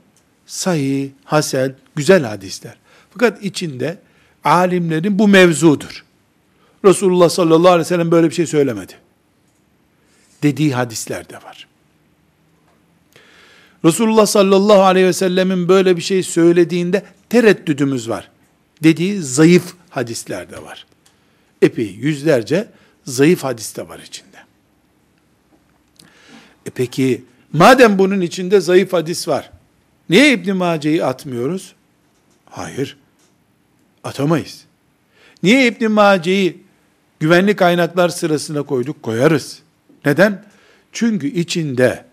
sahih, hasen, güzel hadisler. Fakat içinde alimlerin bu mevzudur. Resulullah sallallahu aleyhi ve sellem böyle bir şey söylemedi. Dediği hadisler de var. Resulullah sallallahu aleyhi ve sellemin böyle bir şey söylediğinde tereddüdümüz var. Dediği zayıf hadisler de var. Epey yüzlerce zayıf hadis de var içinde. E peki madem bunun içinde zayıf hadis var, niye İbn Mace'yi atmıyoruz? Hayır. Atamayız. Niye İbn Mace'yi güvenli kaynaklar sırasına koyduk? Koyarız. Neden? Çünkü içinde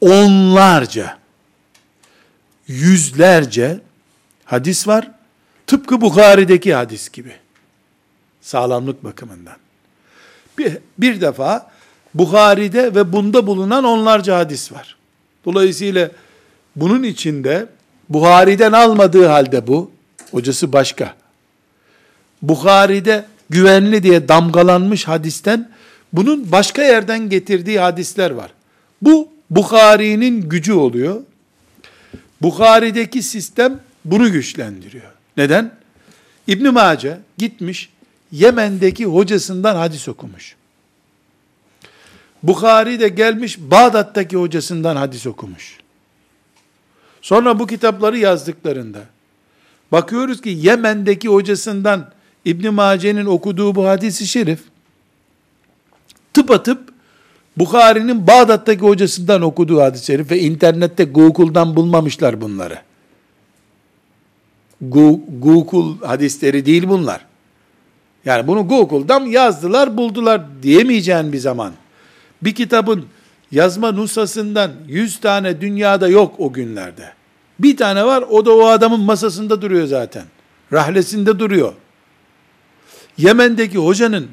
onlarca, yüzlerce hadis var. Tıpkı Bukhari'deki hadis gibi. Sağlamlık bakımından. Bir, bir defa Bukhari'de ve bunda bulunan onlarca hadis var. Dolayısıyla bunun içinde Buhari'den almadığı halde bu, hocası başka. Bukhari'de güvenli diye damgalanmış hadisten bunun başka yerden getirdiği hadisler var. Bu Bukhari'nin gücü oluyor. Bukhari'deki sistem bunu güçlendiriyor. Neden? İbn Mace gitmiş Yemen'deki hocasından hadis okumuş. Bukhari de gelmiş Bağdat'taki hocasından hadis okumuş. Sonra bu kitapları yazdıklarında bakıyoruz ki Yemen'deki hocasından İbn Mace'nin okuduğu bu hadisi şerif tıpatıp Bukhari'nin Bağdat'taki hocasından okuduğu hadis-i şerif ve internette Google'dan bulmamışlar bunları. Google hadisleri değil bunlar. Yani bunu Google'dan yazdılar, buldular diyemeyeceğin bir zaman. Bir kitabın yazma nusasından 100 tane dünyada yok o günlerde. Bir tane var, o da o adamın masasında duruyor zaten. Rahlesinde duruyor. Yemen'deki hocanın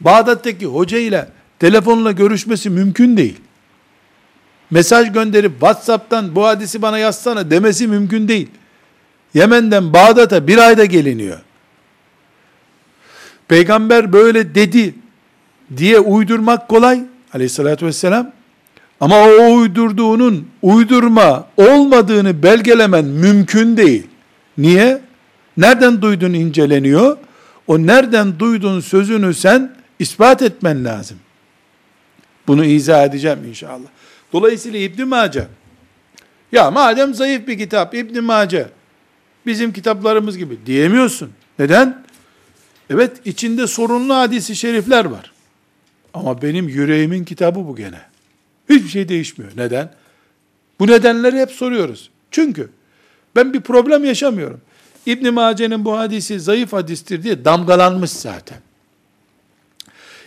Bağdat'taki hoca ile telefonla görüşmesi mümkün değil. Mesaj gönderip WhatsApp'tan bu hadisi bana yazsana demesi mümkün değil. Yemen'den Bağdat'a bir ayda geliniyor. Peygamber böyle dedi diye uydurmak kolay aleyhissalatü vesselam. Ama o uydurduğunun uydurma olmadığını belgelemen mümkün değil. Niye? Nereden duydun inceleniyor. O nereden duydun sözünü sen ispat etmen lazım. Bunu izah edeceğim inşallah. Dolayısıyla İbn Mace ya madem zayıf bir kitap İbn Mace bizim kitaplarımız gibi diyemiyorsun. Neden? Evet içinde sorunlu hadisi şerifler var. Ama benim yüreğimin kitabı bu gene. Hiçbir şey değişmiyor. Neden? Bu nedenleri hep soruyoruz. Çünkü ben bir problem yaşamıyorum. İbn Mace'nin bu hadisi zayıf hadistir diye damgalanmış zaten.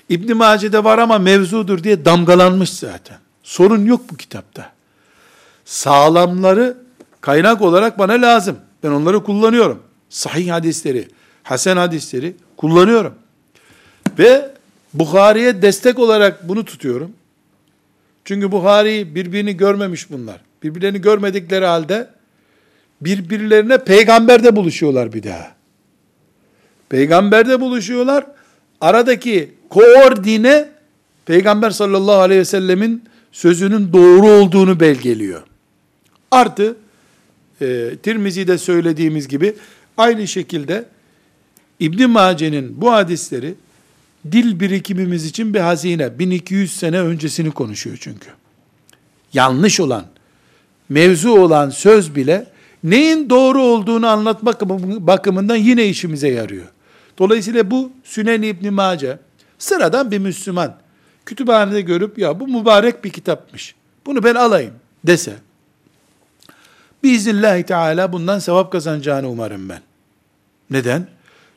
İbn Mace'de var ama mevzudur diye damgalanmış zaten. Sorun yok bu kitapta. Sağlamları kaynak olarak bana lazım. Ben onları kullanıyorum. Sahih hadisleri, hasen hadisleri kullanıyorum. Ve Bukhari'ye destek olarak bunu tutuyorum. Çünkü Buhari birbirini görmemiş bunlar. Birbirlerini görmedikleri halde birbirlerine peygamberde buluşuyorlar bir daha. Peygamberde buluşuyorlar. Aradaki koordine Peygamber sallallahu aleyhi ve sellemin sözünün doğru olduğunu belgeliyor. Artı e, Tirmizi'de söylediğimiz gibi aynı şekilde İbn Mace'nin bu hadisleri dil birikimimiz için bir hazine. 1200 sene öncesini konuşuyor çünkü. Yanlış olan, mevzu olan söz bile neyin doğru olduğunu anlatmak bakımından yine işimize yarıyor. Dolayısıyla bu Sünen İbn Mace sıradan bir Müslüman kütüphanede görüp ya bu mübarek bir kitapmış. Bunu ben alayım dese biiznillahü teala bundan sevap kazanacağını umarım ben. Neden?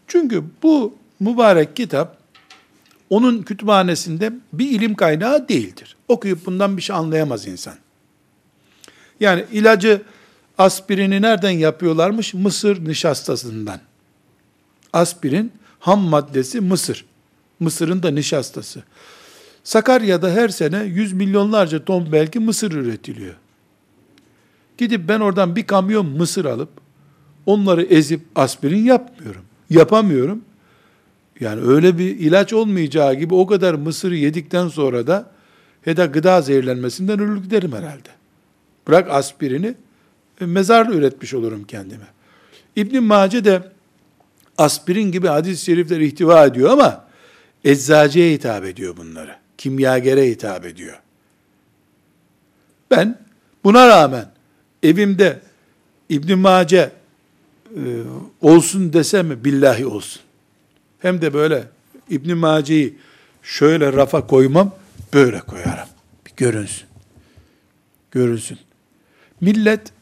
Çünkü bu mübarek kitap onun kütüphanesinde bir ilim kaynağı değildir. Okuyup bundan bir şey anlayamaz insan. Yani ilacı aspirini nereden yapıyorlarmış? Mısır nişastasından. Aspirin ham maddesi mısır. Mısırın da nişastası. Sakarya'da her sene yüz milyonlarca ton belki mısır üretiliyor. Gidip ben oradan bir kamyon mısır alıp onları ezip aspirin yapmıyorum. Yapamıyorum. Yani öyle bir ilaç olmayacağı gibi o kadar mısır yedikten sonra da ya da gıda zehirlenmesinden ölür giderim herhalde. Bırak aspirini e, mezar üretmiş olurum kendime. İbn Mace de aspirin gibi hadis-i şerifler ihtiva ediyor ama eczacıya hitap ediyor bunları. Kimyagere hitap ediyor. Ben buna rağmen evimde İbn Mace e, olsun desem billahi olsun. Hem de böyle İbn Mace'yi şöyle rafa koymam, böyle koyarım. Bir görünsün. Görünsün. Millet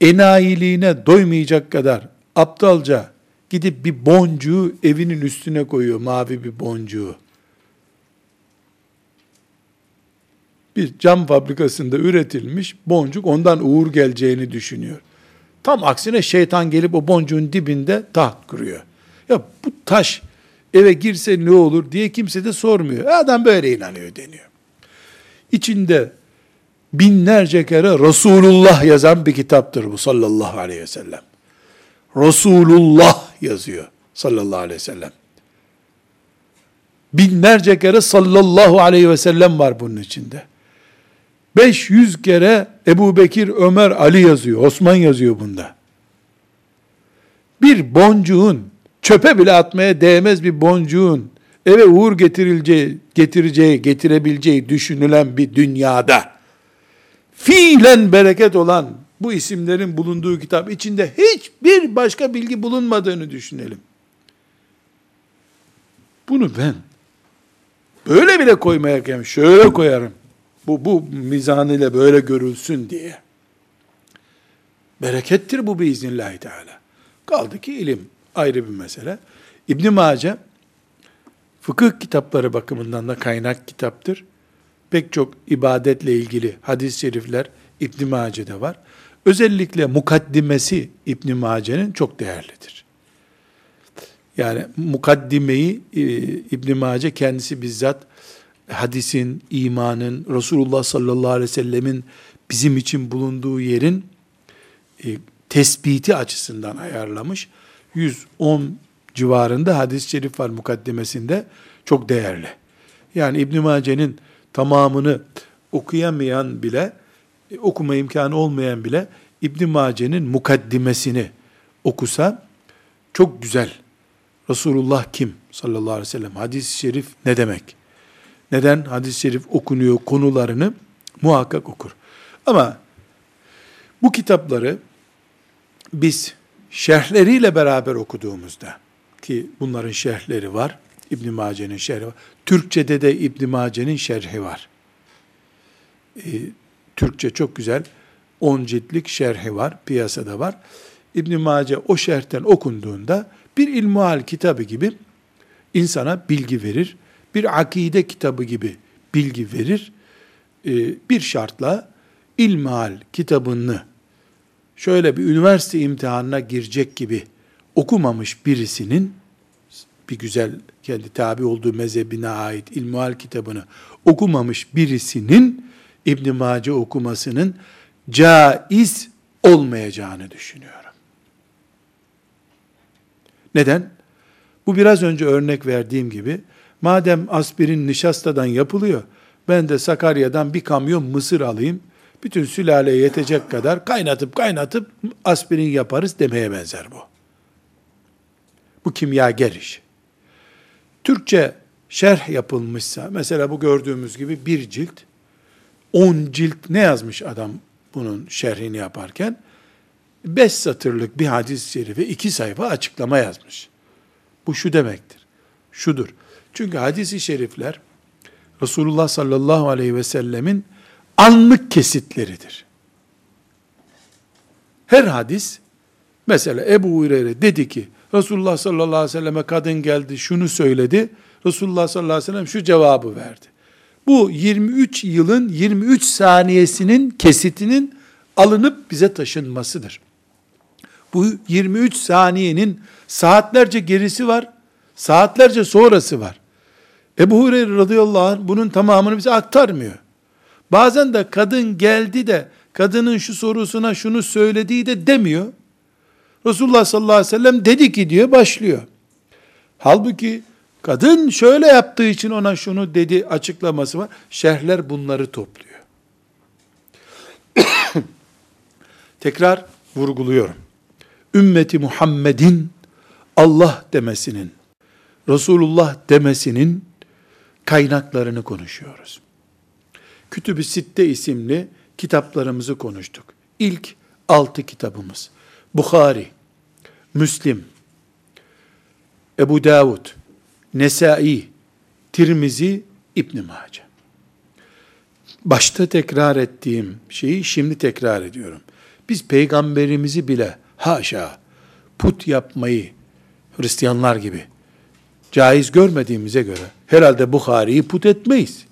enayiliğine doymayacak kadar aptalca gidip bir boncuğu evinin üstüne koyuyor, mavi bir boncuğu. Bir cam fabrikasında üretilmiş boncuk ondan uğur geleceğini düşünüyor. Tam aksine şeytan gelip o boncuğun dibinde taht kuruyor. Ya bu taş eve girse ne olur diye kimse de sormuyor. Adam böyle inanıyor deniyor. İçinde binlerce kere Resulullah yazan bir kitaptır bu sallallahu aleyhi ve sellem. Resulullah yazıyor sallallahu aleyhi ve sellem. Binlerce kere sallallahu aleyhi ve sellem var bunun içinde. 500 kere Ebu Bekir, Ömer, Ali yazıyor. Osman yazıyor bunda. Bir boncuğun, çöpe bile atmaya değmez bir boncuğun eve uğur getirileceği, getireceği, getirebileceği düşünülen bir dünyada fiilen bereket olan bu isimlerin bulunduğu kitap içinde hiçbir başka bilgi bulunmadığını düşünelim. Bunu ben böyle bile koymaya şöyle koyarım. Bu, bu mizanıyla böyle görülsün diye. Berekettir bu biiznillahü teala. Kaldı ki ilim ayrı bir mesele. İbn Mace fıkıh kitapları bakımından da kaynak kitaptır. Pek çok ibadetle ilgili hadis-i şerifler İbn Mace'de var. Özellikle mukaddimesi İbn Mace'nin çok değerlidir. Yani mukaddimeyi e, İbn Mace kendisi bizzat hadisin, imanın, Resulullah sallallahu aleyhi ve sellemin bizim için bulunduğu yerin e, tespiti açısından ayarlamış. 110 civarında hadis-i şerif var mukaddimesinde. Çok değerli. Yani İbn Mace'nin tamamını okuyamayan bile, okuma imkanı olmayan bile İbn Mace'nin mukaddimesini okusa çok güzel. Resulullah kim sallallahu aleyhi ve sellem? Hadis-i şerif ne demek? Neden hadis-i şerif okunuyor konularını muhakkak okur. Ama bu kitapları biz şerhleriyle beraber okuduğumuzda ki bunların şerhleri var. İbn Mace'nin şerhi var. Türkçede de İbn Mace'nin şerhi var. Ee, Türkçe çok güzel 10 ciltlik şerhi var, piyasada var. İbn Mace o şerhten okunduğunda bir ilmuhal kitabı gibi insana bilgi verir. Bir akide kitabı gibi bilgi verir. Ee, bir şartla ilmihal kitabını şöyle bir üniversite imtihanına girecek gibi okumamış birisinin bir güzel kendi tabi olduğu mezhebine ait ilmuhal kitabını okumamış birisinin İbn Mace okumasının caiz olmayacağını düşünüyorum. Neden? Bu biraz önce örnek verdiğim gibi madem aspirin nişastadan yapılıyor ben de Sakarya'dan bir kamyon mısır alayım bütün sülaleye yetecek kadar kaynatıp kaynatıp aspirin yaparız demeye benzer bu. Bu kimyager iş. Türkçe şerh yapılmışsa, mesela bu gördüğümüz gibi bir cilt, on cilt ne yazmış adam bunun şerhini yaparken? Beş satırlık bir hadis-i şerife iki sayfa açıklama yazmış. Bu şu demektir. Şudur. Çünkü hadis-i şerifler Resulullah sallallahu aleyhi ve sellemin anlık kesitleridir. Her hadis, mesela Ebu Hureyre dedi ki, Resulullah sallallahu aleyhi ve selleme kadın geldi, şunu söyledi, Resulullah sallallahu aleyhi ve sellem şu cevabı verdi. Bu 23 yılın 23 saniyesinin kesitinin alınıp bize taşınmasıdır. Bu 23 saniyenin saatlerce gerisi var, saatlerce sonrası var. Ebu Hureyre radıyallahu anh bunun tamamını bize aktarmıyor. Bazen de kadın geldi de kadının şu sorusuna şunu söylediği de demiyor. Resulullah sallallahu aleyhi ve sellem dedi ki diyor başlıyor. Halbuki kadın şöyle yaptığı için ona şunu dedi açıklaması var. Şerhler bunları topluyor. Tekrar vurguluyorum. Ümmeti Muhammed'in Allah demesinin, Resulullah demesinin kaynaklarını konuşuyoruz. Kütüb-i Sitte isimli kitaplarımızı konuştuk. İlk altı kitabımız. Bukhari, Müslim, Ebu Davud, Nesai, Tirmizi, İbn Mace. Başta tekrar ettiğim şeyi şimdi tekrar ediyorum. Biz peygamberimizi bile haşa put yapmayı Hristiyanlar gibi caiz görmediğimize göre herhalde Bukhari'yi put etmeyiz.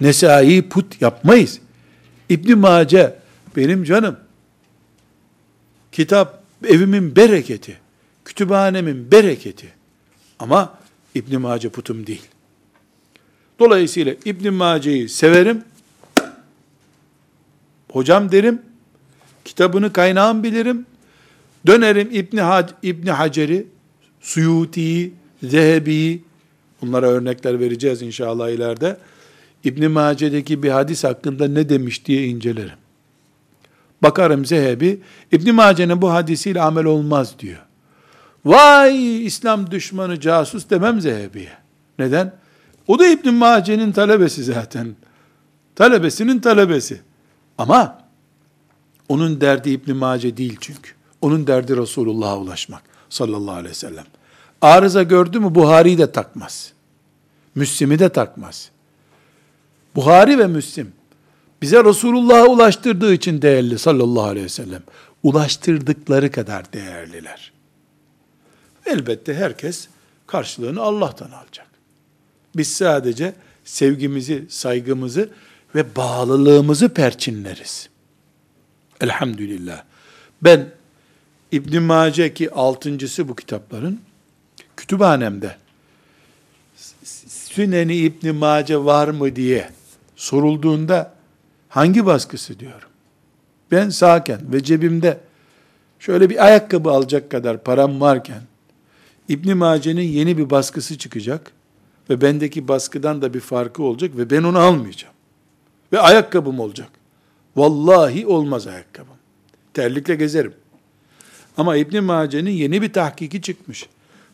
Nesai'yi put yapmayız. İbn Mace benim canım. Kitap evimin bereketi. Kütüphanemin bereketi. Ama İbn Mace putum değil. Dolayısıyla İbn Mace'yi severim. Hocam derim. Kitabını kaynağım bilirim. Dönerim İbn Hac İbn Hacer'i, Suyuti'yi, Zehebi'yi bunlara örnekler vereceğiz inşallah ileride İbn Mace'deki bir hadis hakkında ne demiş diye incelerim. Bakarım Zehebi, İbn Mace'nin bu hadisiyle amel olmaz diyor. Vay İslam düşmanı casus demem Zehebi'ye. Neden? O da İbn Mace'nin talebesi zaten. Talebesinin talebesi. Ama onun derdi İbn Mace değil çünkü. Onun derdi Resulullah'a ulaşmak sallallahu aleyhi ve sellem. Arıza gördü mü Buhari'yi de takmaz. Müslim'i de takmaz. Buhari ve Müslim bize Resulullah'a ulaştırdığı için değerli sallallahu aleyhi ve sellem. Ulaştırdıkları kadar değerliler. Elbette herkes karşılığını Allah'tan alacak. Biz sadece sevgimizi, saygımızı ve bağlılığımızı perçinleriz. Elhamdülillah. Ben İbn Mace ki altıncısı bu kitapların kütüphanemde Süneni İbn Mace var mı diye sorulduğunda hangi baskısı diyorum. Ben sağken ve cebimde şöyle bir ayakkabı alacak kadar param varken İbn Mace'nin yeni bir baskısı çıkacak ve bendeki baskıdan da bir farkı olacak ve ben onu almayacağım. Ve ayakkabım olacak. Vallahi olmaz ayakkabım. Terlikle gezerim. Ama İbn Mace'nin yeni bir tahkiki çıkmış.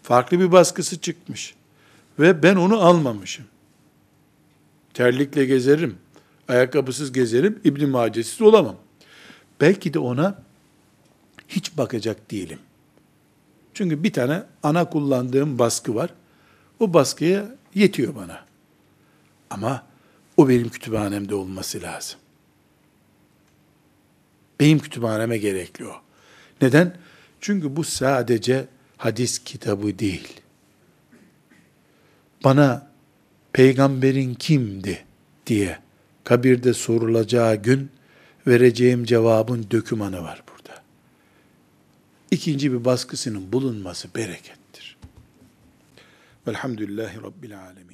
Farklı bir baskısı çıkmış. Ve ben onu almamışım. Terlikle gezerim. Ayakkabısız gezerim. İbn Mace'siz olamam. Belki de ona hiç bakacak değilim. Çünkü bir tane ana kullandığım baskı var. O baskıya yetiyor bana. Ama o benim kütüphanemde olması lazım. Benim kütüphaneme gerekli o. Neden? Çünkü bu sadece hadis kitabı değil. Bana peygamberin kimdi diye kabirde sorulacağı gün vereceğim cevabın dökümanı var burada. İkinci bir baskısının bulunması berekettir. Velhamdülillahi Rabbil Alemin.